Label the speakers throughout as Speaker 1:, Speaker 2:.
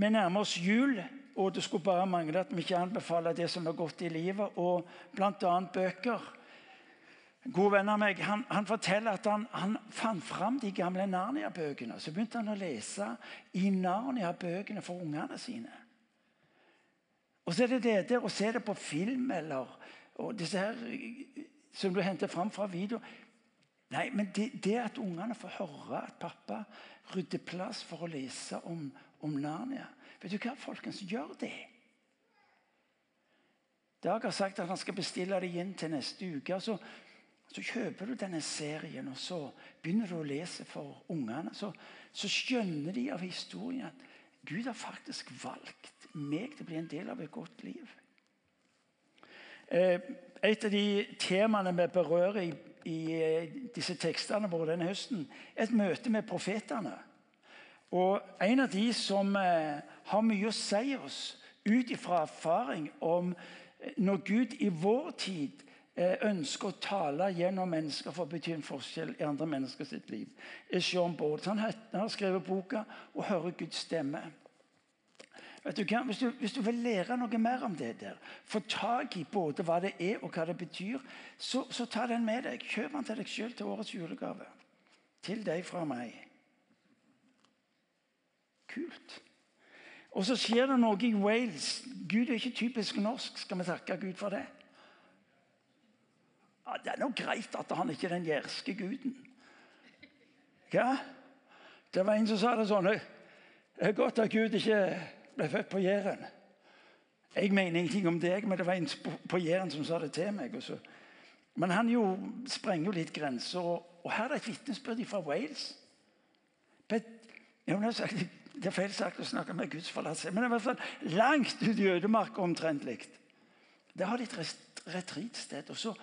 Speaker 1: vi nærmer oss jul, og det skulle bare mangle at vi ikke anbefaler det som er godt i livet, og bl.a. bøker. En god venn av meg han, han forteller at han, han, fant fram de gamle Narnia-bøkene. Så begynte han å lese i Narnia-bøkene for ungene sine. Og så er det det der å se det på film eller og disse her som du henter fram fra video. Nei, men det, det at ungene får høre at pappa rydder plass for å lese om, om Narnia Vet du hva, folkens? Gjør det. Dag har sagt at han skal bestille det inn til neste uke. Så, så, kjøper du denne serien, og så begynner du å lese for ungene. Så, så skjønner de av historien at Gud har faktisk valgt meg til å bli en del av et godt liv. Eh, et av de temaene vi berører i, i eh, disse tekstene våre denne høsten, er et møte med profetene. Og En av de som eh, har mye å si oss ut ifra erfaring om når Gud i vår tid ønsker å tale gjennom mennesker for å bety en forskjell i andre mennesker sitt liv, er Sean Baud. Han har skrevet boka 'Å høre Guds stemme'. Du hva? Hvis du, hvis du, vil lære noe mer om det der, få tak i både hva det er og hva det betyr, så, så ta den med deg. Kjøp den til deg sjøl til årets julegave. Til deg fra meg. Kult. Og så skjer det noe i Wales. Gud er ikke typisk norsk. Skal vi takke Gud for det? Ja, det er nå greit at han ikke er den jærske guden. Hva? Det var en som sa det sånn Det er godt at Gud ikke ble født på Jæren. Jeg mener ingenting om deg, men det var en på Jæren som sa det til meg. Også. Men han jo sprenger jo litt grenser. Og, her er et vitnesbyrd fra Wales. Bet, sagt, det er feil sagt å snakke med Guds forlatelse, men i hvert fall langt ut i ødemarka omtrentlig. Der har de et retreatsted. Og så,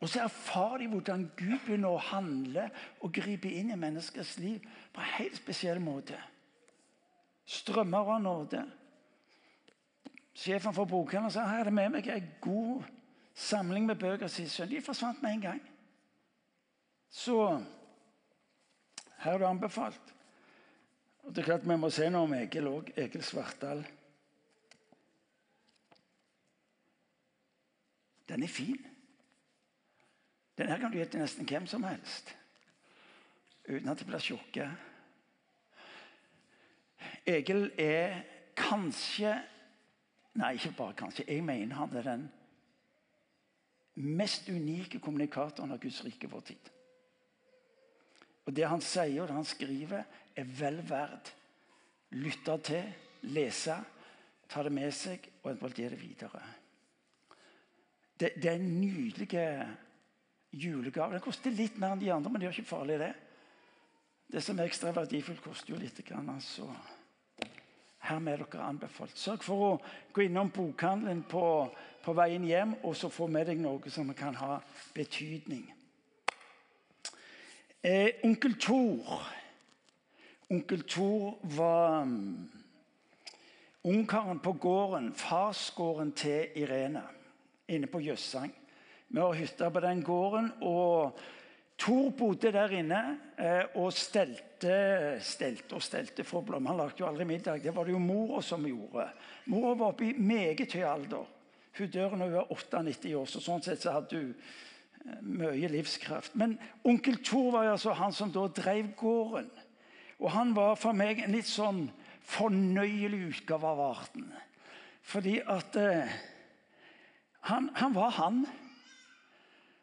Speaker 1: og så erfarer de hvordan Gud begynner å handle og gripe inn i menneskers liv på en helt spesiell måte. Strømmer av nåde. Sjefen for bokhandelen sa her er det med meg en god samling med bøker. Sier De forsvant med en gang. Så her er du anbefalt. Og det er klart Vi må se noe om Egil òg. Egil Svartdal. Den er fin. Den her kan du gi til nesten hvem som helst uten at det blir tjukke. Egil er kanskje Nei, ikke bare kanskje. Jeg mener han er den mest unike kommunikatoren av Guds rike vår tid. Og Det han sier og det han skriver, er vel verd lytte til, lese, ta det med seg og eventuelt gi det videre. Det, det er en nydelig julegave. Den koster litt mer enn de andre, men det er ikke farlig, det. Det som er ekstra verdifullt, koster jo litt. Altså. Hermed er dere anbefalt. Sørg for å gå innom bokhandelen på, på veien hjem, og så få med deg noe som kan ha betydning. Eh, onkel Tor Onkel Thor var um, ungkaren på gården, farsgården til Irene, inne på Jøssang. Vi har hytta på den gården. og Thor bodde der inne eh, og stelte, stelte og stelte for. Han lagde jo aldri middag. Det var det jo mora som gjorde. Mora var oppe i meget høy alder. Hun dør når hun er 98 år, så sånn sett så hadde hun eh, mye livskraft. Men onkel Thor var altså han som da drev gården. Og han var for meg en litt sånn fornøyelig utgave av arten. Fordi at eh, han, han var han.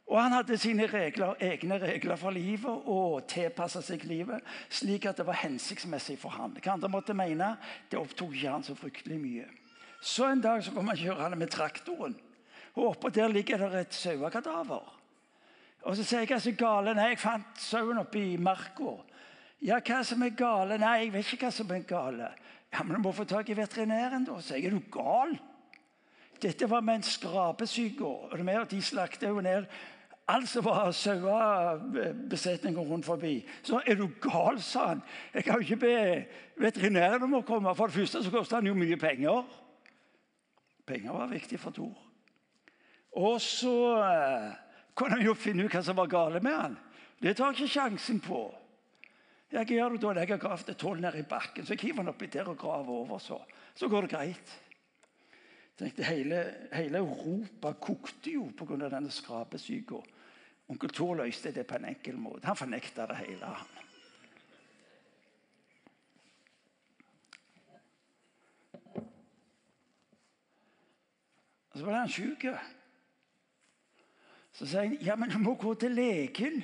Speaker 1: Og han hadde sine regler, egne regler for livet og tilpassa seg livet slik at det var hensiktsmessig for han. Hva andre måtte mene, det opptok ikke han så fryktelig mye. Så en dag så kom han kjørende med traktoren, og oppå der ligger det et sauekadaver. Og så sier jeg hva er gale. Nei, jeg fant sauen oppe i marka. Ja, hva som er gale? Nei, jeg vet ikke hva som er gale. Ja, Men du må få tak i veterinæren, da. Så jeg er du gal? Dette var med en skrapesyke. Og de slakta jo ned alt som var sauebesetninger rundt forbi. Så er du gal, sa han. Jeg kan jo ikke be veterinæren om å komme. For det første så koster han jo mye penger. Penger var viktig for Tor. Og så eh, kunne han jo finne ut hva som var gale med han. Det tar ikke sjansen på. Hva gjør du da? Jeg har gravd et hull ned i bakken, så jeg hiver den oppi der og graver over. Så Så går det greit. Tenkte, hele, hele Europa kokte jo pga. denne skrapesyka. Onkel Thor løste det på en enkel måte. Han fornekta det hele. han. Og Så ble han sjuk. Så sier han ja, men du må gå til legen.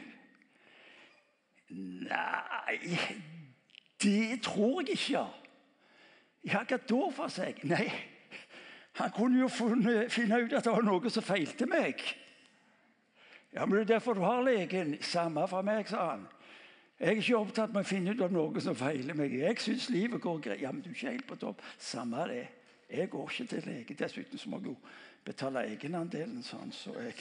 Speaker 1: Nei, det tror jeg ikke. Ja, hva da for seg? Nei, han kunne jo funnet, finne ut at det var noe som feilte meg. Ja, men det er derfor du har legen. Samme for meg, sa han. Jeg er ikke opptatt med å finne ut om noe som feiler meg. Jeg syns livet går greit. Ja, men du er ikke helt på topp. Samme det. Jeg går ikke til lege. Dessuten så må jeg jo betale egenandelen, sånn, så jeg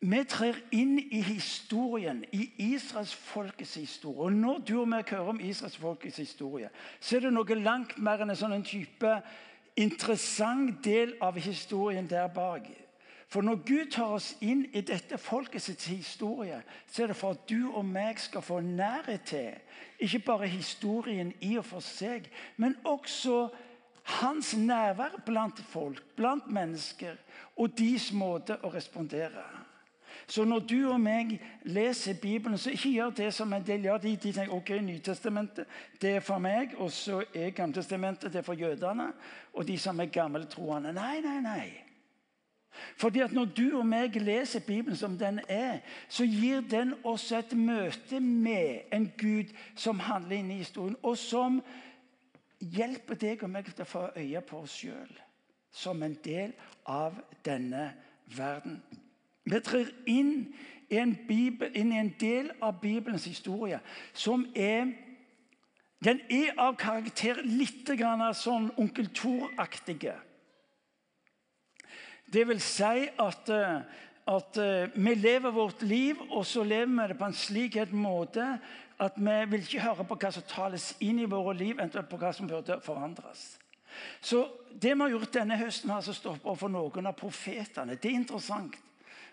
Speaker 1: Vi trer inn i historien, i Israels folkets historie. Og Når du og jeg hører om Israels folkets historie, så er det noe langt mer enn en sånn type interessant del av historien der bak. For når Gud tar oss inn i dette folkets historie, så er det for at du og meg skal få nærhet til ikke bare historien i og for seg, men også hans nærvær blant folk, blant mennesker, og deres måte å respondere. Så når du og meg leser Bibelen, så ikke gjør det som en del gjør. De, de tenker ok, Nytestamentet det er for meg, og så er Gamletestamentet det er for jødene. Og de som er gammeltroende. Nei, nei, nei. Fordi at Når du og meg leser Bibelen som den er, så gir den oss et møte med en Gud som handler inn i historien, og som hjelper deg og meg til å få øye på oss sjøl som en del av denne verden. Vi trer inn i, en Bibel, inn i en del av Bibelens historie som er Den er av karakter litt grann sånn Onkel Thor-aktige. Det vil si at, eh, at eh, vi lever vårt liv, og så lever vi det på en slik måte at vi vil ikke høre på hva som tales inn i våre liv, eventuelt på hva som burde forandres. Så Det vi har gjort denne høsten, har altså stoppet for noen av profetene. Det er interessant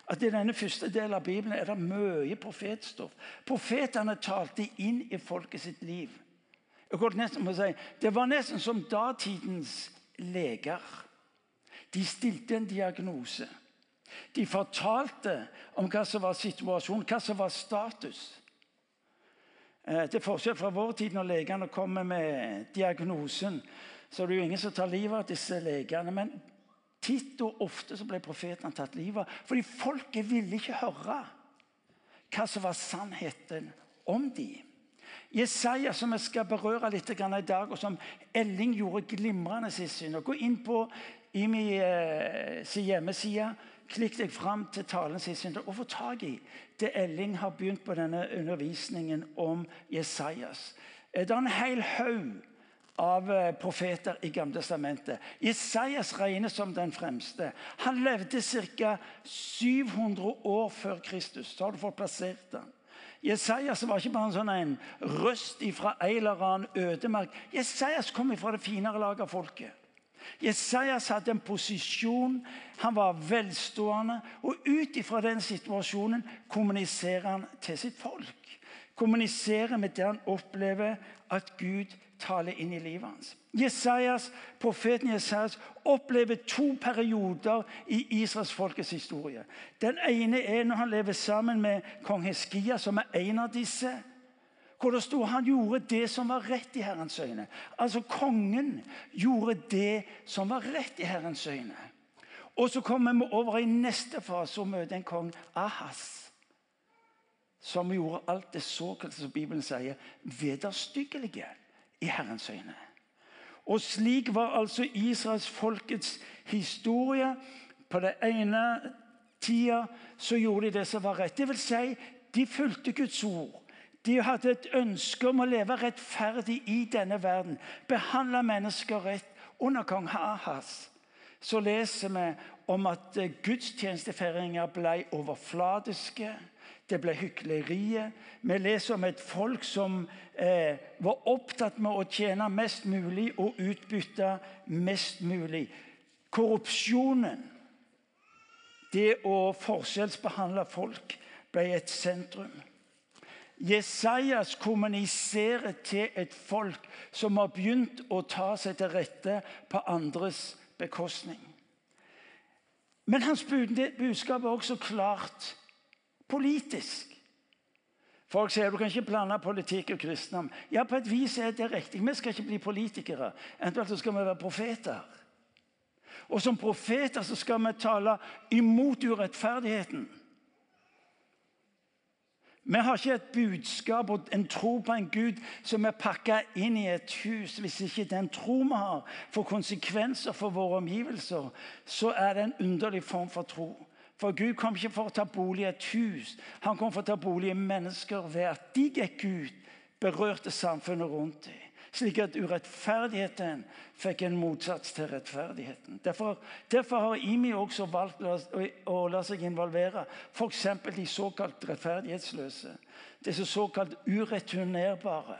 Speaker 1: at i denne første delen av Bibelen er det mye profetstoff. Profetene talte inn i folket sitt liv. Si, det var nesten som datidens leger. De stilte en diagnose. De fortalte om hva som var situasjonen, hva som var status. Eh, til forskjell fra vår tid, når legene kommer med diagnosen, så er det jo ingen som tar livet av disse legene. Men Titt og ofte så ble profetene tatt livet av. Fordi folket ville ikke høre hva som var sannheten om dem. Jesaja, som vi skal berøre litt i dag, og som Elling gjorde glimrende sist Gå inn på IMI sin hjemmeside. Klikk deg fram til talen sist og få tak i det Elling har begynt på denne undervisningen om Jesajas. Eh, det er en hel haug av eh, profeter i Gamletestamentet. Isaias regnes som den fremste. Han levde ca. 700 år før Kristus. Så har du fått plassert ham. Jesajas var ikke bare en sånn en røst fra en eller annen ødemark. Jesajas kom fra det finere laget av folket. Jesajas hadde en posisjon, han var velstående. Og ut ifra den situasjonen kommuniserer han til sitt folk. Kommuniserer med det han opplever at Gud taler inn i livet hans. Jesajas, Profeten Jesajas opplever to perioder i Israels folkets historie. Den ene er når han lever sammen med kong Heskia, som er en av disse. Hvor det sto han gjorde det som var rett i Herrens øyne. Altså Kongen gjorde det som var rett i Herrens øyne. Og så kommer vi over i neste fase og møter en kong Ahas. Som gjorde alt det såkalte som Bibelen sier, vederstyggelige i Herrens øyne. Og slik var altså Israels folkets historie. På den ene tida så gjorde de det som var rett. Det vil si, de fulgte Guds ord. De hadde et ønske om å leve rettferdig i denne verden. Behandle mennesker rett. Under kong Ahas så leser vi om at gudstjenestefeiringer ble overfladiske. Det ble hykleriet. Vi leser om et folk som eh, var opptatt med å tjene mest mulig og utbytte mest mulig. Korrupsjonen, det å forskjellsbehandle folk, ble et sentrum. Jesajas kommuniserer til et folk som har begynt å ta seg til rette på andres bekostning. Men hans budskap er også klart politisk. Folk sier du kan ikke blande politikk og kristendom. Ja, på et vis er det riktig. Vi skal ikke bli politikere. Eventuelt skal vi være profeter. Og som profeter så skal vi tale imot urettferdigheten. Vi har ikke et budskap og en tro på en Gud som er pakka inn i et hus. Hvis ikke den tro vi har, får konsekvenser for våre omgivelser, så er det en underlig form for tro. For Gud kom ikke for å ta bolig i et hus. Han kom for å ta bolig i mennesker ved at de gikk ut, berørte samfunnet rundt dem. Slik at urettferdigheten fikk en motsats til rettferdigheten. Derfor, derfor har IMI også valgt å, å la seg involvere f.eks. de såkalt rettferdighetsløse. Disse såkalt ureturnerbare.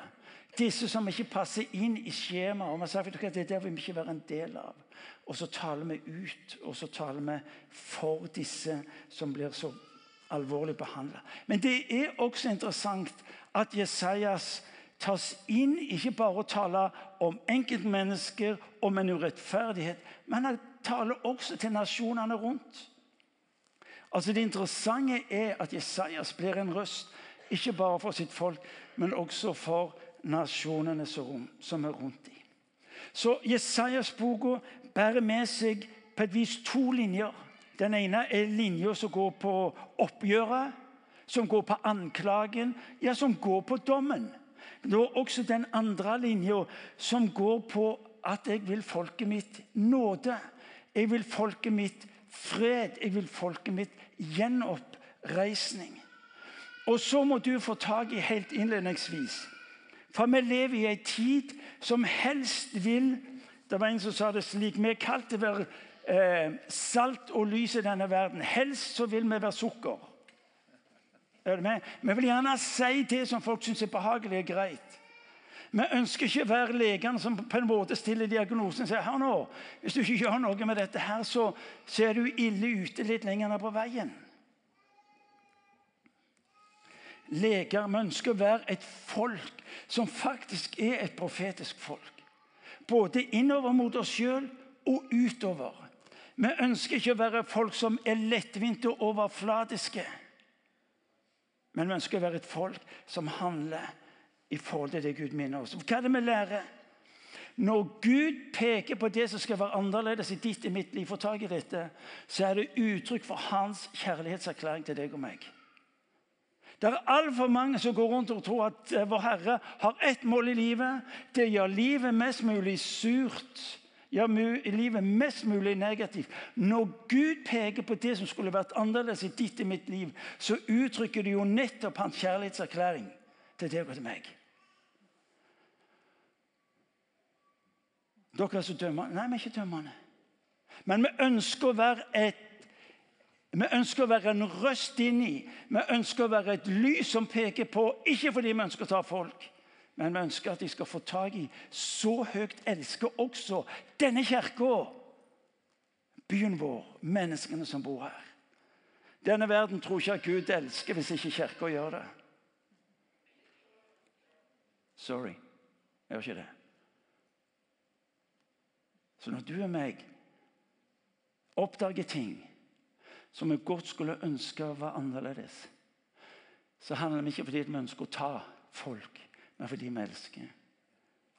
Speaker 1: Disse som ikke passer inn i skjemaet. Og man sier at det der vil vi ikke være en del av. Og så taler vi ut, og så taler vi for disse som blir så alvorlig behandla. Men det er også interessant at Jesajas tas inn ikke bare å tale om enkeltmennesker, om en urettferdighet, men han taler også til nasjonene rundt. Altså Det interessante er at Jesajas blir en røst, ikke bare for sitt folk, men også for nasjonene som er rundt dem. Så Jesajas-boka bærer med seg på et vis to linjer. Den ene er linja som går på oppgjøret, som går på anklagen, ja, som går på dommen. Det er også den andre linja som går på at jeg vil folket mitt nåde. Jeg vil folket mitt fred. Jeg vil folket mitt gjenoppreisning. Og så må du få tak i helt innledningsvis For vi lever i ei tid som helst vil det var en som sa det slik Vi er kalt til å være eh, salt og lys i denne verden. Helst så vil vi være sukker. Er det med? Vi vil gjerne si det som folk syns er behagelig og greit. Vi ønsker ikke å være legene som på en måte stiller diagnosen og sier her nå, hvis du ikke gjør noe med dette, her, så, så er du ille ute litt lenger ned på veien. Leger vi ønsker å være et folk som faktisk er et profetisk folk. Både innover mot oss sjøl og utover. Vi ønsker ikke å være folk som er lettvinte og overfladiske. Men vi ønsker å være et folk som handler i forhold til det Gud minner oss. Hva er det vi lærer? Når Gud peker på det som skal være annerledes i ditt og mitt liv, for tak i dette, så er det uttrykk for hans kjærlighetserklæring til deg og meg. Det er altfor mange som går rundt og tror at eh, vår Herre har ett mål i livet. Det gjør livet mest mulig surt, gjør livet mest mulig negativt. Når Gud peker på det som skulle vært annerledes i ditt og mitt liv, så uttrykker det jo nettopp hans kjærlighetserklæring til deg og til meg. Dere er så dømmende. Nei, vi er ikke dømmende. Men vi ønsker å være et vi ønsker å være en røst inni. Vi ønsker å være et lys som peker på, ikke fordi vi ønsker å ta folk, men vi ønsker at de skal få tak i Så høyt elsker også denne kirka byen vår, menneskene som bor her. Denne verden tror ikke at Gud elsker hvis ikke kirka gjør det. Sorry, jeg gjør ikke det. Så når du og meg oppdager ting som vi godt skulle ønske var annerledes, så handler det ikke fordi vi ønsker å ta folk, men fordi vi elsker.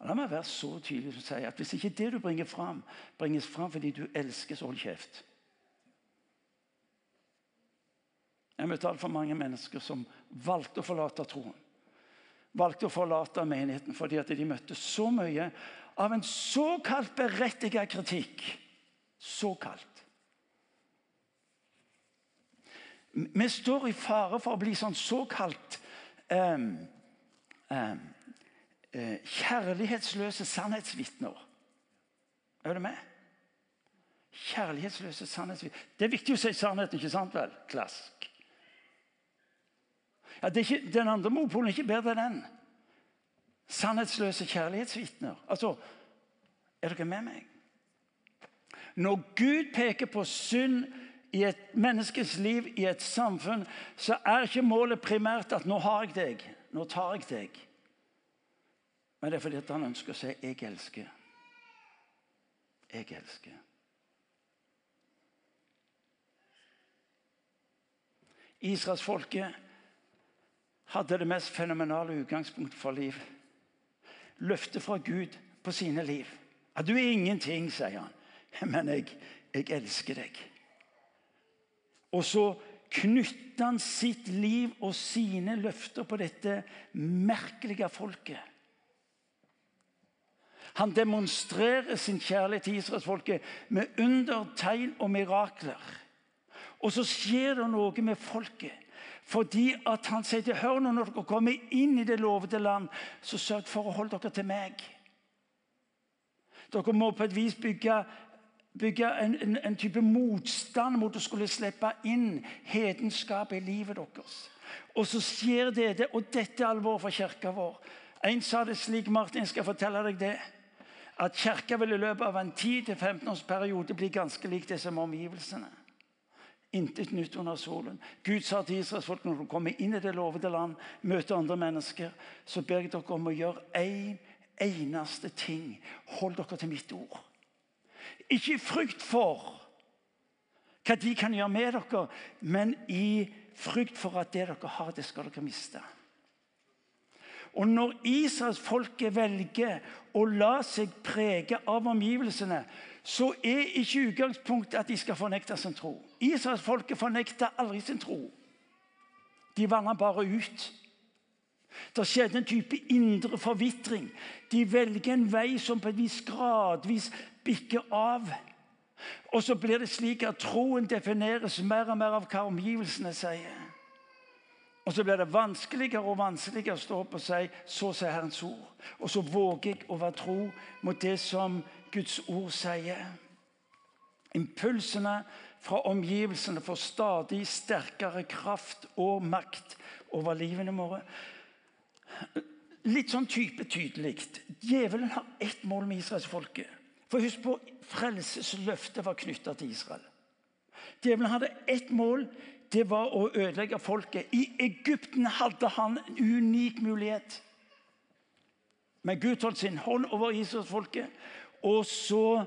Speaker 1: La meg være så tydelig som sier at hvis ikke det du bringer fram, bringes fram fordi du elsker, så hold kjeft. Jeg møtte altfor mange mennesker som valgte å forlate troen. Valgte å forlate menigheten fordi at de møtte så mye av en såkalt berettiget kritikk. Såkalt. Vi står i fare for å bli sånn såkalt um, uh, kjærlighetsløse sannhetsvitner. Er du med? Kjærlighetsløse sannhetsvitner. Det er viktig å si sannheten, ikke sant vel? Klask. Ja, ikke, den andre mopolen er ikke bedre enn den. Sannhetsløse kjærlighetsvitner. Altså, er dere med meg? Når Gud peker på synd i et menneskes liv, i et samfunn, så er ikke målet primært at 'nå har jeg deg', 'nå tar jeg deg'. Men det er fordi han ønsker å si 'jeg elsker'. Jeg elsker. Israelsfolket hadde det mest fenomenale utgangspunkt for liv. Løftet fra Gud på sine liv. Ja, 'Du er ingenting', sier han, 'men jeg, jeg elsker deg'. Og så knytter han sitt liv og sine løfter på dette merkelige folket. Han demonstrerer sin kjærlighet til israelsfolket med under, tegn og mirakler. Og så skjer det noe med folket. Fordi at han sier til hør når dere kommer inn i det lovede land, så sørg for å holde dere til meg. Dere må på et vis bygge, bygge en, en, en, type motstand mot å skulle slippe inn hedenskap i livet deres. Og så skjer det, og dette er alvor for kirka vår. En sa det slik, Martin, skal fortelle deg det at kirka vil i løpet av en 10-15 års periode bli ganske lik det som omgivelsene. Intet nytt under solen. Gud sa til israelsfolk når de kommer inn i det lovede land, møter andre mennesker, så ber jeg dere om å gjøre én en eneste ting. Hold dere til mitt ord. Ikke i frykt for hva de kan gjøre med dere, men i frykt for at det dere har, det skal dere miste. Og når Israelsfolket velger å la seg prege av omgivelsene, så er ikke utgangspunktet at de skal fornekte sin tro. Israelsfolket fornekta aldri sin tro. De vandra bare ut. Det skjedde en type indre forvitring. De velger en vei som på et vis gradvis bikker av. Og så blir det slik at troen defineres mer og mer av hva omgivelsene sier. Og så blir det vanskeligere og vanskeligere å stå opp og si 'Så sier Herrens ord'. Og så våger jeg å være tro mot det som Guds ord sier. Impulsene fra omgivelsene får stadig sterkere kraft og makt over livene våre. Litt sånn type tydelig. Djevelen har ett mål med israelsfolket. For husk på, Frelsesløftet var knytta til Israel. Djevelen hadde ett mål det var å ødelegge folket. I Egypten hadde han en unik mulighet. Men Gud holdt sin hånd over Israelsfolket, og så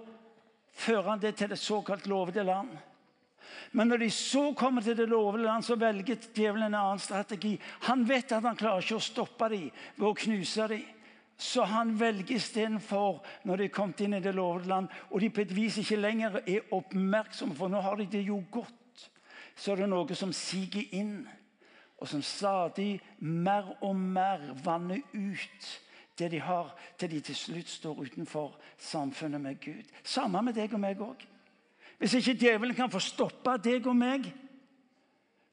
Speaker 1: fører han det til det såkalt lovede land. Men når de så kommer til det lovede land, så velger djevelen en annen strategi. Han vet at han klarer ikke å stoppe dem ved å knuse dem. Så han velger istedenfor, når de er kommet inn i det lovede land, og de på et vis ikke lenger er oppmerksomme, for nå har de det jo godt så er det noe som siger inn, og som stadig mer og mer vanner ut det de har, til de til slutt står utenfor samfunnet med Gud. Samme med deg og meg òg. Hvis ikke djevelen kan få stoppa deg og meg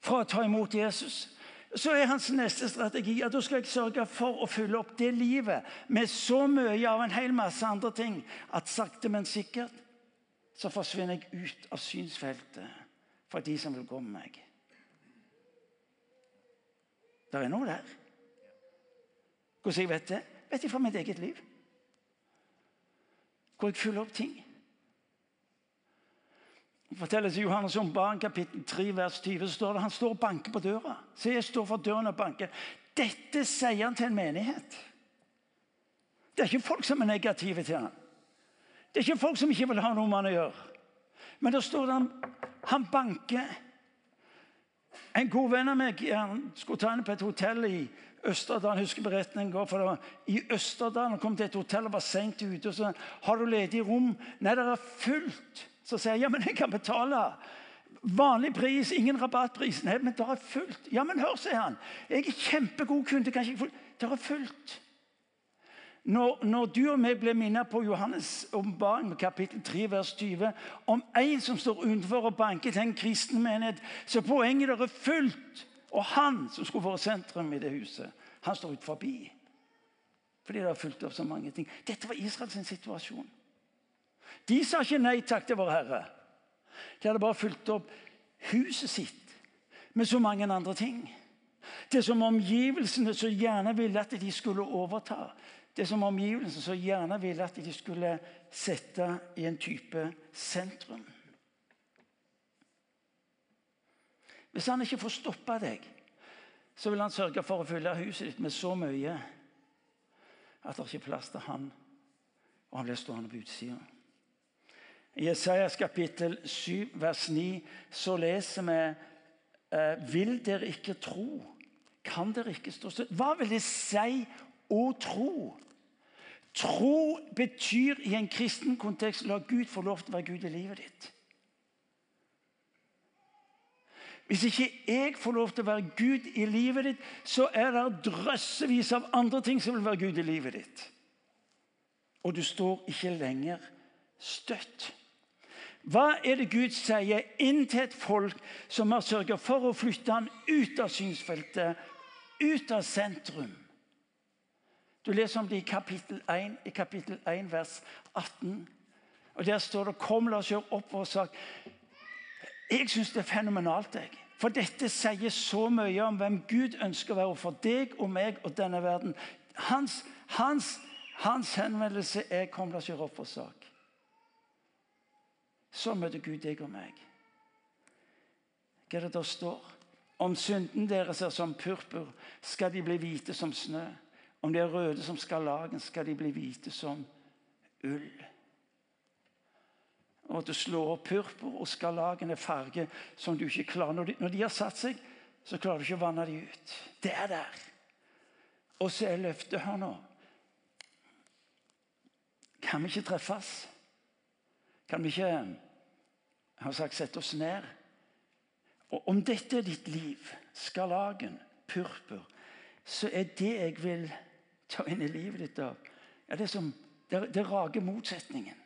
Speaker 1: fra å ta imot Jesus, så er hans neste strategi at da skal jeg sørge for å fylle opp det livet med så mye av en hel masse andre ting at sakte, men sikkert så forsvinner jeg ut av synsfeltet for de som vil gå med meg. Det er noe der. Hvordan jeg vet det? Vet jeg fra mitt eget liv. Hvor jeg fyller opp ting. Det fortelles i Johannes om barn, kapittel 3, vers 20. står det, Han står og banker på døra. Se, jeg står for døren og banker. Dette sier han til en menighet. Det er ikke folk som er negative til ham. Det er ikke folk som ikke vil ha noe med han å gjøre. Men da står det han, han banker. En god venn av meg han skulle ta henne på et hotell i Østerdalen. husker beretningen går, for det var I Østerdalen han kom til et hotell og var seint ute. og så har du ledig rom. Nei, det er fullt. Så sier jeg ja, men jeg kan betale. Vanlig pris, ingen rabattpris. Nei, men det er fullt. Ja, men hør, sier han. Jeg er kjempegod kunde. kanskje ikke Det er fullt. Når, når, du og meg blir minnet på Johannes' åpenbaring kapittel 3, vers 20 om en som står utenfor og banker til en kristen menighet, så poenget er fullt. Og han som skulle være sentrum i det huset, han står ut forbi. Fordi det har fulgt opp så mange ting. Dette var Israels situasjon. De sa ikke nei takk til vår Herre. De hadde bare fulgt opp huset sitt med så mange andre ting. Det som omgivelsene så gjerne ville at de skulle overta. Det som omgivelsene så gjerne ville at de skulle sette i en type sentrum. Hvis han ikke får stoppa deg, så vil han sørge for å fylle huset ditt med så mye at det ikke er plass til han, og han blir stående på utsida. I Jesajas kapittel 7, vers 9, så leser vi eh, Vil dere ikke tro? Kan dere ikke stå støtt? Hva vil det si å tro? Tro betyr i en kristen kontekst la Gud få lov til å være Gud i livet ditt. Hvis ikke jeg får lov til å være Gud i livet ditt, så er det drøssevis av andre ting som vil være Gud i livet ditt. Og du står ikke lenger støtt. Hva er det Gud sier inn til et folk som har sørget for å flytte han ut av synsfeltet, ut av sentrum? Du leser om det i kapittel 1, i kapittel 1 vers 18. Og Der står det 'Kom, la oss gjøre opp vår sak'. Jeg syns det er fenomenalt. jeg. For dette sier så mye om hvem Gud ønsker å være for deg og meg og denne verden. Hans, hans, hans henvendelse er 'Kom, la oss gjøre opp vår sak'. Så møter Gud deg og meg. Hva er det der står? Om synden deres er som purpur, skal de bli hvite som snø. Om de er røde som skarlagen, skal de bli hvite som ull. Og at du slår opp purpur og skarlagen er farge som du ikke klarer. Når de, når de har satt seg, så klarer du ikke å vanne de ut. Det er der. Og så er løftet her nå. Kan vi ikke treffes? Kan vi ikke har sagt, sette oss ned? Og Om dette er ditt liv, skarlagen, purpur, så er det jeg vil ta inn i livet ditt av, ja, det, som, det, det rager motsetningen.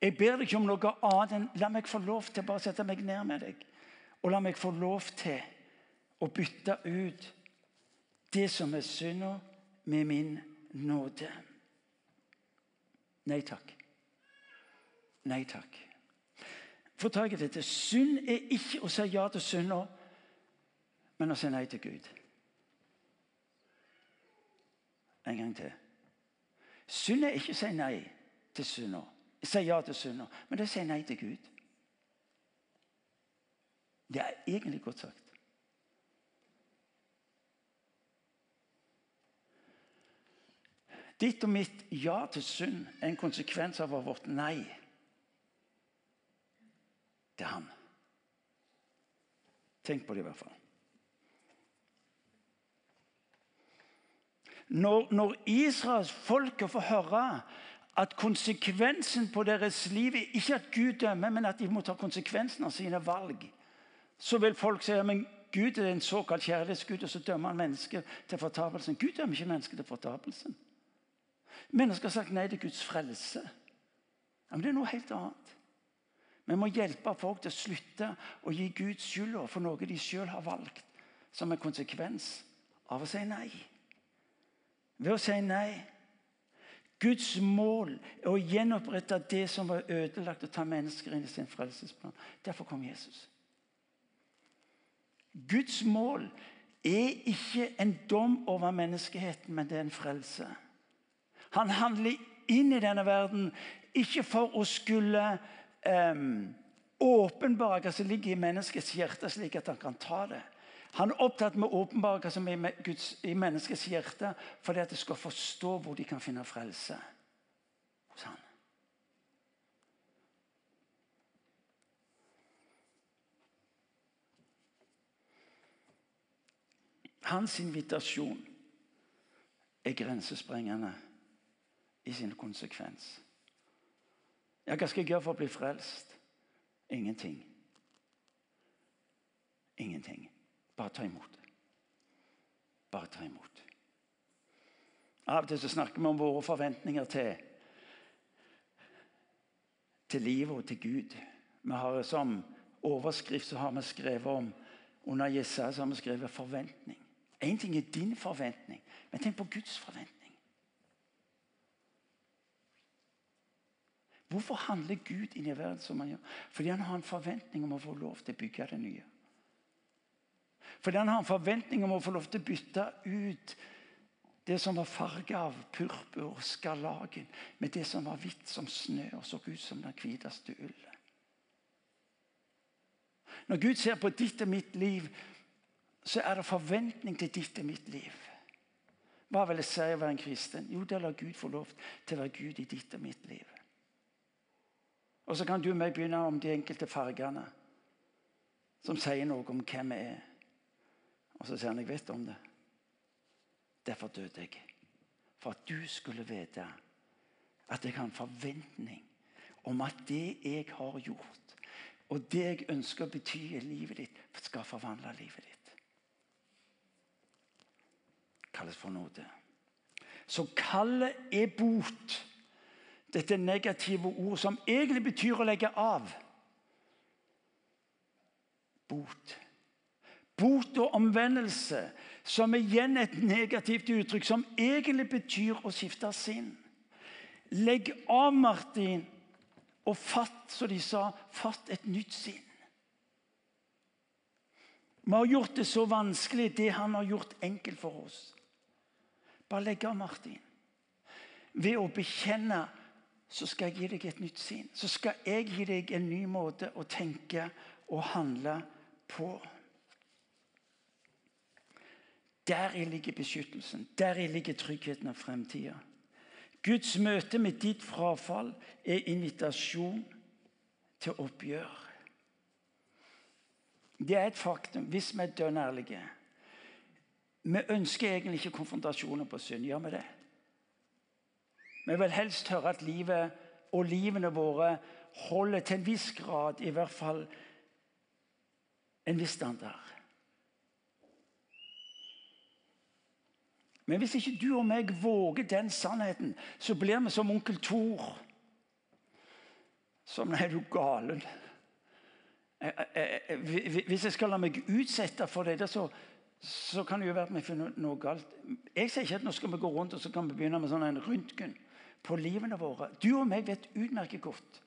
Speaker 1: Jeg ber deg ikke om noe annet enn la meg få lov til å bare sette meg ned med deg. Og la meg få lov til å bytte ut det som er synda, med min nåde. Nei takk. Nei takk. Få tak i dette. Synd er ikke å si ja til synda, men å si nei til Gud. En gang til. Synd er ikke å si nei til synda Si ja til synder. Men det er å si nei til Gud. Det er egentlig godt sagt. Ditt og mitt ja til synd er en konsekvens av vårt nei til Han. Tenk på det i hvert fall. Når, når Israels folke får høre at konsekvensen på deres liv er ikke at Gud dømmer, men at de må ta konsekvensen av sine valg. Så vil folk si men Gud er en såkalt kjærlighetsgud, og så dømmer han mennesker til fortapelsen. Gud dømmer ikke mennesker til fortapelsen. Mennesker har sagt nei til Guds frelse. Men Det er noe helt annet. Vi må hjelpe folk til å slutte å gi Gud skylda for noe de sjøl har valgt, som en konsekvens av å si nei. Ved å si nei Guds mål er å gjenopprette det som var ødelagt, og ta mennesker inn i sin frelsesplan. Derfor kom Jesus. Guds mål er ikke en dom over menneskeheten, men det er en frelse. Han handler inn i denne verden ikke for å skulle åpenbare hva som ligger i menneskets hjerte, slik at han kan ta det. Han er opptatt med å åpenbare hva som er Guds, i menneskets hjerte, fordi at de skal forstå hvor de kan finne frelse hos han. Hans invitasjon er grensesprengende i sin konsekvens. Ja, hva skal jeg gjøre for å bli frelst? Ingenting. Ingenting. Bare ta imot. Bare ta imot. Av og til så snakker vi om våre forventninger til, til livet og til Gud. Vi har Som overskrift så har vi skrevet om under Jesaja har vi skrevet 'forventning'. Én ting er din forventning, men tenk på Guds forventning. Hvorfor handler Gud inn i verden som han gjør? Fordi han har en forventning om å få lov til å bygge det nye. Fordi han har en forventning om å få lov til å bytte ut det som var farget av purpur og skarlagen, med det som var hvitt som snø og så ut som den hviteste ullen. Når Gud ser på ditt og mitt liv, så er det forventning til ditt og mitt liv. Hva vil det si å være en kristen? Jo, det lar Gud få lov til å være Gud i ditt og mitt liv. Og så kan du og meg begynne om de enkelte fargene som sier noe om hvem vi er. Og så sier han jeg vet om det. Derfor døde jeg. For at du skulle vite at jeg har en forventning om at det jeg har gjort, og det jeg ønsker å bety i livet ditt, skal forvandle livet ditt. Kalles for nåde. Så kallet er bot. Dette negative ord som egentlig betyr å legge av. Bot. Bot og omvendelse, som igjen et negativt uttrykk, som egentlig betyr å skifte sinn. Legg av, Martin, og fatt, som de sa, fatt et nytt sinn. Vi har gjort det så vanskelig, det han har gjort enkelt for oss. Bare legg av, Martin. Ved å bekjenne så skal jeg gi deg et nytt sinn. Så skal jeg gi deg en ny måte å tenke og handle på. Deri ligger beskyttelsen. Deri ligger tryggheten og fremtida. Guds møte med ditt frafall er invitasjon til oppgjør. Det er et faktum, hvis vi er dønn ærlige. Vi ønsker egentlig ikke konfrontasjoner på synd. Gjør vi det? Vi vil helst høre at livet og livene våre holder til en viss grad, i hvert fall en viss standard. Men hvis ikke du og meg våger den sannheten, så blir vi som onkel Thor. Som er du galen? Hvis jeg skal la meg utsette for det, så, så kan det jo være at vi finner noe galt. Jeg sier ikke at nå skal vi gå rundt og så kan vi begynne med sånn en røntgen på livene våre. Du og meg vet utmerket godt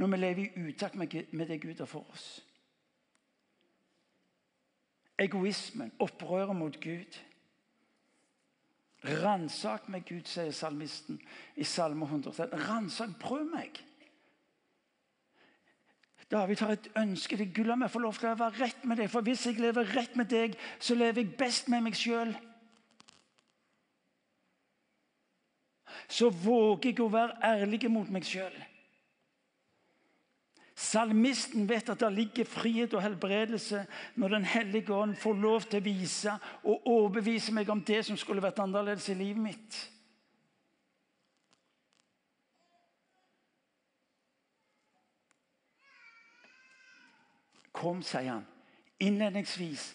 Speaker 1: når vi lever i utakt med det Gud har for oss. Egoismen, opprøret mot Gud. Ransak meg, Gud, sier salmisten i Salme 100. Ransak, prøv meg. David har et ønske til Gud. La meg få lov til å være rett med deg. For hvis jeg lever rett med deg, så lever jeg best med meg sjøl. Så våger jeg å være ærlig mot meg sjøl. Salmisten vet at det ligger frihet og helbredelse når Den hellige ånd får lov til å vise og overbevise meg om det som skulle vært annerledes i livet mitt. Kom, sier han. Innledningsvis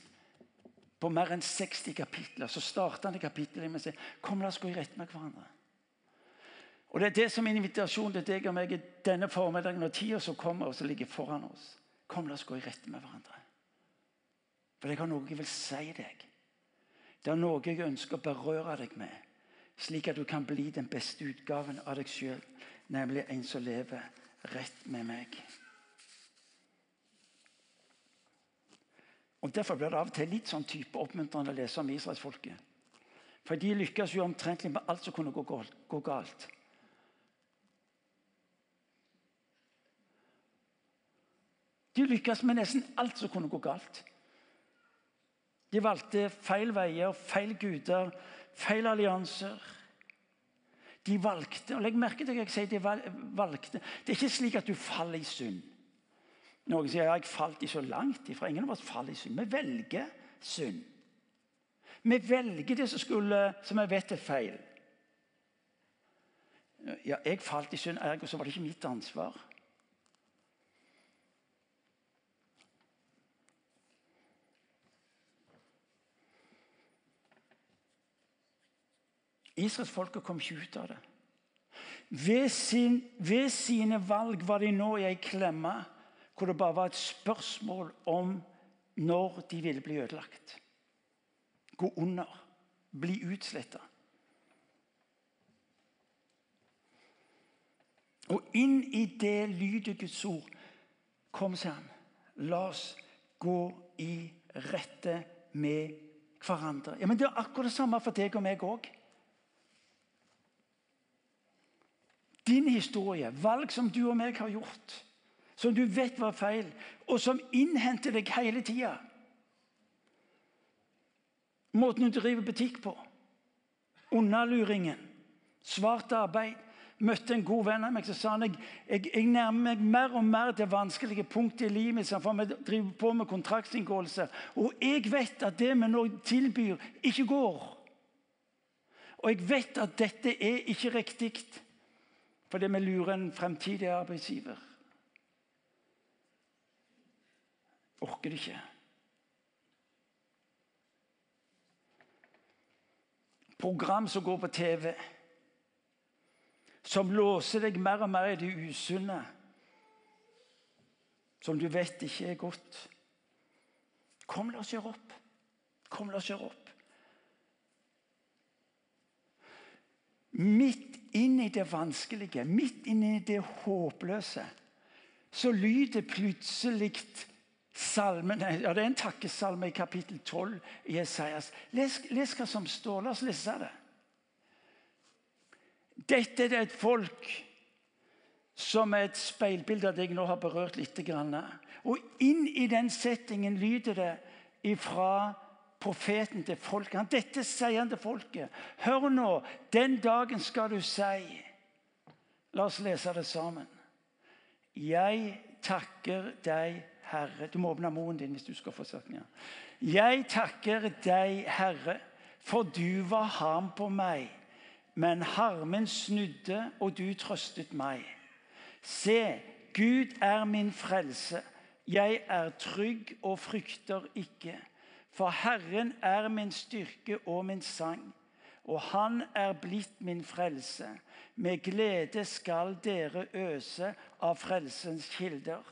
Speaker 1: på mer enn 60 kapitler så starter han i kapittelet med å si kom la oss gå i rette med hverandre. Og Det er det som er invitasjonen til deg og meg i denne formiddagen og tida som kommer og som ligger foran oss. Kom, la oss gå i rette med hverandre. For jeg har noe jeg vil si deg. Det er noe jeg ønsker å berøre deg med, slik at du kan bli den beste utgaven av deg sjøl, nemlig en som lever rett med meg. Og Derfor blir det av og til litt sånn type oppmuntrende å lese om israelsfolket. For de lykkes jo omtrentlig med alt som kunne gå galt. De lykkes med nesten alt som kunne gå galt. De valgte feil veier, feil guder, feil allianser. De valgte og legg merke til hva jeg sier de valgte. Det er ikke slik at du faller i synd. Noen sier at jeg falt i så langt ifra. Ingen av oss faller i synd. Vi velger synd. Vi velger det som, skulle, som jeg vet er feil. Ja, jeg falt i synd, ergo så var det ikke mitt ansvar. Israelsfolket kom ikke ut av det. Ved, sin, ved, sine valg var de nå i ei klemme hvor det bare var et spørsmål om når de ville bli ødelagt. Gå under. Bli utsletta. Og inn i det lyder Guds ord. Kom, sier han. La oss gå i rette med hverandre. Ja, men Det er akkurat det samme for deg og meg òg. Din historie, valg som du og meg har gjort, som du vet var feil, og som innhenter deg hele tida. Måten du driver butikk på. Unnaluringen. Svart arbeid. Møtte en god venn av meg som sa han, jeg, jeg, jeg nærmer meg mer og mer til vanskelige punktet i livet mitt. For vi driver på med kontraktsinngåelse. Og jeg vet at det vi nå tilbyr, ikke går. Og jeg vet at dette er ikke riktig fordi vi lurer en fremtidig arbeidsgiver. Orker det ikke. Program som går på TV, som låser deg mer og mer i det usunne, som du vet ikke er godt. Kom, la oss gjøre opp. Kom, la oss gjøre opp. Midt inni det vanskelige, midt inni det håpløse, så lyder plutselig salmen ja, Det er en takkesalme i kapittel 12 i Esaias. Les, les hva som står. La oss lese det. Dette er et folk som er et speilbilde av det jeg nå har berørt litt. Og inn i den settingen lyder det ifra profeten til folket. Dette sier han til folket. Hør nå, den dagen skal du si La oss lese det sammen. Jeg takker deg, Herre. Du må åpne munnen din hvis du skal få sagt ja. Jeg takker deg, Herre, for du var harm på meg. Men harmen snudde, og du trøstet meg. Se, Gud er min frelse. Jeg er trygg og frykter ikke. For Herren er min styrke og min sang, og Han er blitt min frelse. Med glede skal dere øse av frelsens kilder.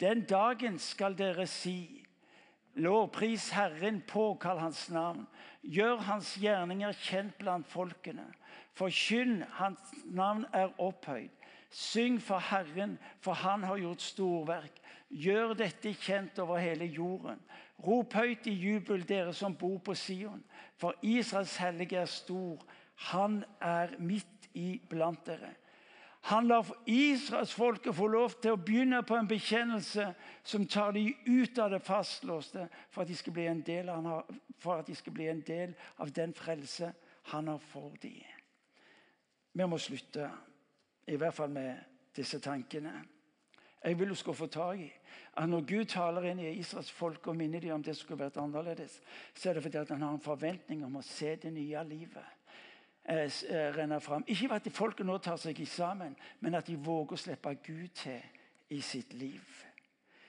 Speaker 1: Den dagen skal dere si:" Lovpris Herren, påkall Hans navn. Gjør Hans gjerninger kjent blant folkene. Forkynn Hans navn er opphøyd. Syng for Herren, for Han har gjort storverk. Gjør dette kjent over hele jorden. Rop høyt i jubel, dere som bor på Sion. For Israels hellige er stor. Han er midt iblant dere. Han lar israelsfolket få lov til å begynne på en bekjennelse som tar dem ut av det fastlåste, for at de skal bli en del av, bli en del av den frelse han har for dem. Vi må slutte, i hvert fall med disse tankene. Jeg vil du skal få tak i at når Gud taler inn i Israels folk og minner dem om det som skulle vært annerledes, så er det fordi han har en forventning om å se det nye livet eh, eh renne fram. Ikke at folket nå tar seg sammen, men at de våger å slippe Gud til i sitt liv.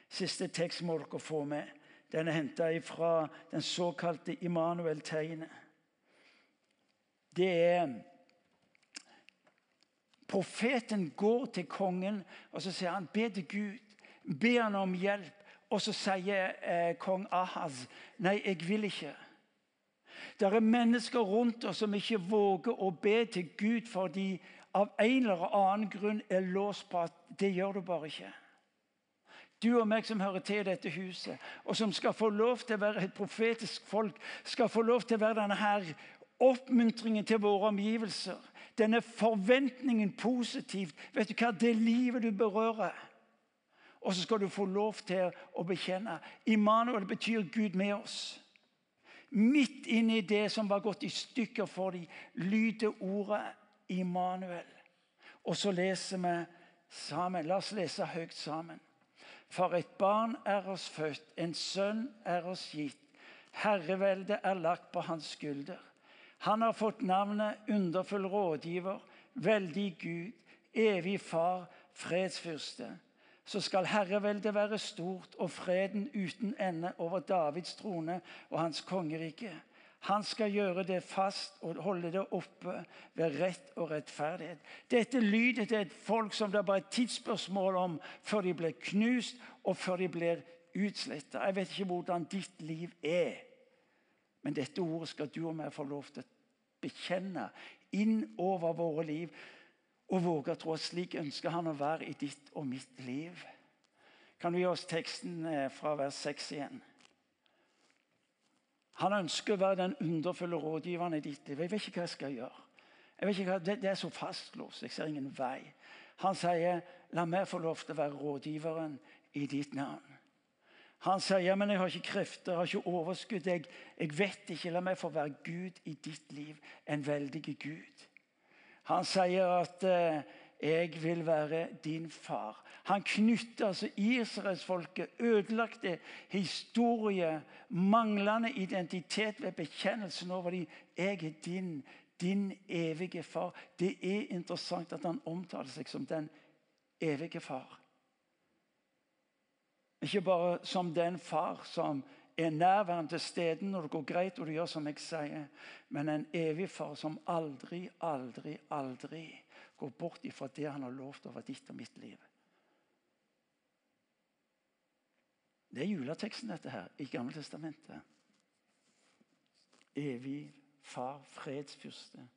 Speaker 1: Siste tekst må dere få med. Den er henta fra den såkalte Immanuel-tegnet. Det er Profeten går til kongen og så sier han, be til Gud. Be han om hjelp. Og så sier eh, kong Ahaz nei, jeg vil ikke. Det er mennesker rundt oss som ikke våger å be til Gud fordi av en eller annen grunn er låst på at det gjør du bare ikke. Du og meg som hører til i dette huset, og som skal få lov til å være et profetisk folk, skal få lov til å være denne her oppmuntringen til våre omgivelser. Denne forventningen positivt. Vet du hva? Det livet du berører. Og så skal du få lov til å bekjenne. Immanuel betyr Gud med oss. Midt inni det som var gått i stykker for dem, lyder ordet Immanuel. Og så leser vi sammen. La oss lese høyt sammen. For et barn er oss født, en sønn er oss gitt. Herreveldet er lagt på hans skulder. Han har fått navnet Underfull rådgiver, veldig Gud, evig far, fredsfyrste. Så skal herreveldet være stort og freden uten ende over Davids trone og hans kongerike. Han skal gjøre det fast og holde det oppe ved rett og rettferdighet. Dette lyder til et folk som det er bare et tidsspørsmål om før de blir knust og før de blir utsletta. Jeg vet ikke hvordan ditt liv er, men dette ordet skal du og meg få lov til å bekjenne inn over våre liv. Og våge å tro at slik ønsker han å være i ditt og mitt liv. Kan du gi oss teksten eh, fra vers 6 igjen? Han ønsker å være den underfulle rådgiveren i ditt liv. Jeg vet ikke hva jeg skal gjøre. Jeg vet ikke hva, det, det er så fastlåst. Jeg ser ingen vei. Han sier, 'La meg få lov til å være rådgiveren i ditt navn'. Han sier, 'Men jeg har ikke krefter, jeg har ikke overskudd. Jeg, jeg vet ikke. La meg få være Gud i ditt liv. En veldig Gud.' Han sier at eh, 'jeg vil være din far'. Han knytter altså Israelsfolket, ødelagte historie, manglende identitet ved bekjennelsen over dem. 'Jeg er din, din evige far'. Det er interessant at han omtaler seg som den evige far. Ikke bare som den far som er nærværende til stede når det går greit og du gjør som jeg sier, men en evig far som aldri, aldri, aldri går bort ifra det han har lovt over ditt og mitt liv. Det er juleteksten, dette her, i Gamle testamentet. Evig far, fredsfyrste.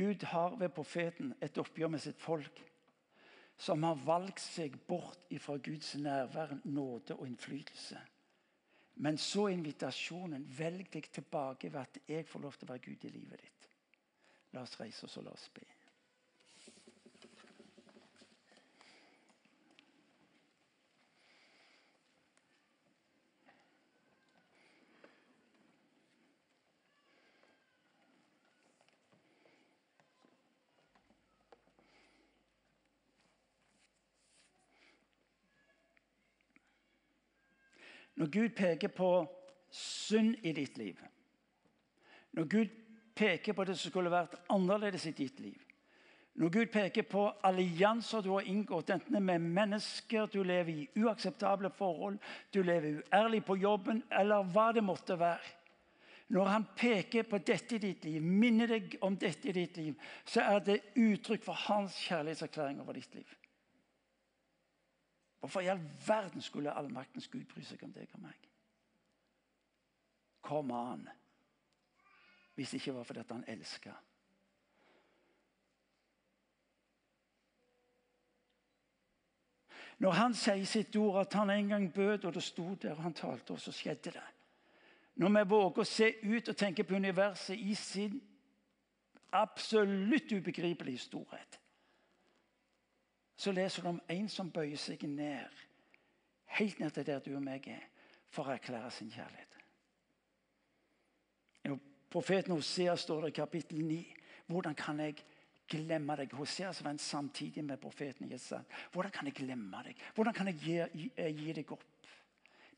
Speaker 1: Gud har ved profeten et oppgjør med sitt folk som har valgt seg bort fra Guds nærvær, nåde og innflytelse. Men så invitasjonen. Velg deg tilbake ved at jeg får lov til å være Gud i livet ditt. La oss reise oss og la oss be. Når Gud peker på synd i ditt liv, når Gud peker på det som skulle vært annerledes i ditt liv, når Gud peker på allianser du har inngått, enten med mennesker du lever i uakseptable forhold, du lever uærlig på jobben, eller hva det måtte være Når han peker på dette i ditt liv, minner deg om dette i ditt liv, så er det uttrykk for hans kjærlighetserklæring over ditt liv. Hvorfor i all verden skulle allmaktens Gud bry seg om deg og meg? Kom an. Hvis det ikke var fordi han elska. Når han sier sitt ord at han en gang bød, og det sto der, og han talte, og så skjedde det. Når vi våger å se ut og tenke på universet i sin absolutt ubegripelige storhet så leser du om en som bøyer seg ned, helt ned til der du og meg er, for å erklære sin kjærlighet. I profeten Hosea står det i kapittel 9 hvordan kan jeg glemme deg? Hosea som var en samtidig med profeten Jesaja. Hvordan kan jeg glemme deg? Hvordan kan jeg gi, gi, gi deg opp?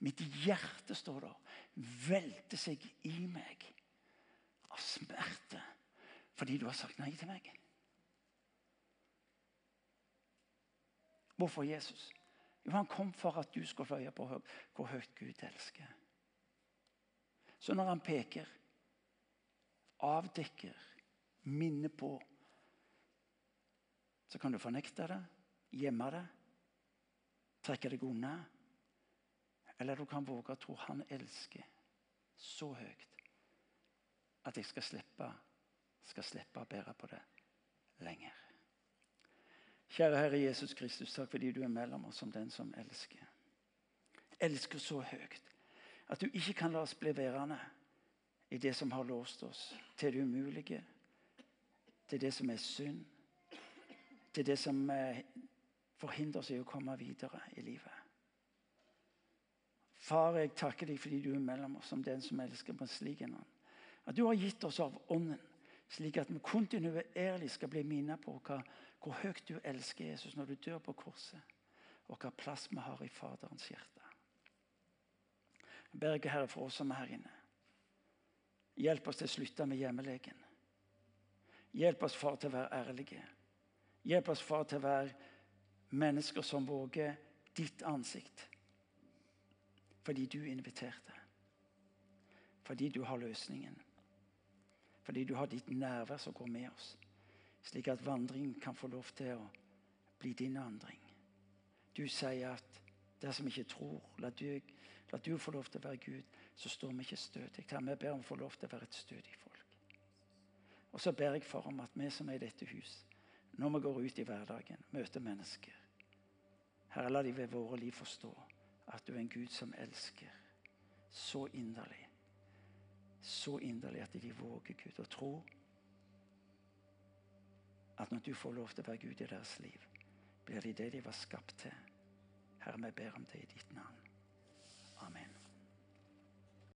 Speaker 1: Mitt hjerte, står der, velter seg i meg av smerte fordi du har sagt nei til meg. Hvorfor Jesus? Jo, Han kom for at du skal få øye på hvor høyt Gud elsker. Så når han peker, avdekker, minner på, så kan du fornekte det, gjemme det, trekke deg unna. Eller du kan våge å tro han elsker så høyt at jeg skal slippe, skal slippe å bære på det lenger. Kjære Herre Jesus Kristus, takk fordi du er mellom oss som den som elsker. Elsker så høyt at du ikke kan la oss bli værende i det som har låst oss, til det umulige, til det som er synd, til det som eh, forhindrer oss i å komme videre i livet. Far, jeg takker deg fordi du er mellom oss som den som elsker på en slik en At du har gitt oss av Ånden, slik at vi kontinuerlig skal bli minnet på hva hvor høyt du elsker Jesus når du dør på korset, og hva plass vi har i Faderens hjerte. Jeg ber ikke Herre, for oss som er her inne. Hjelp oss til å slutte med hjemmelegen. Hjelp oss, far, til å være ærlige. Hjelp oss, far, til å være mennesker som våger ditt ansikt. Fordi du inviterte. Fordi du har løsningen. Fordi du har ditt nærvær som går med oss slik at vandringen kan få lov til å bli din vandring. Du sier at dersom vi ikke tror, la du, la du få lov til å være Gud, så står vi ikke stødig. Vi ber om å få lov til å være et stødig folk. Og så ber jeg for om at vi som er i dette hus, når vi går ut i hverdagen, møter mennesker Herre, la de ved våre liv forstå at du er en Gud som elsker. så inderlig. Så inderlig at de våger Gud å tro at når du får lov til å være Gud i deres liv, blir de det de var skapt til. Herre, vi ber om det i ditt navn.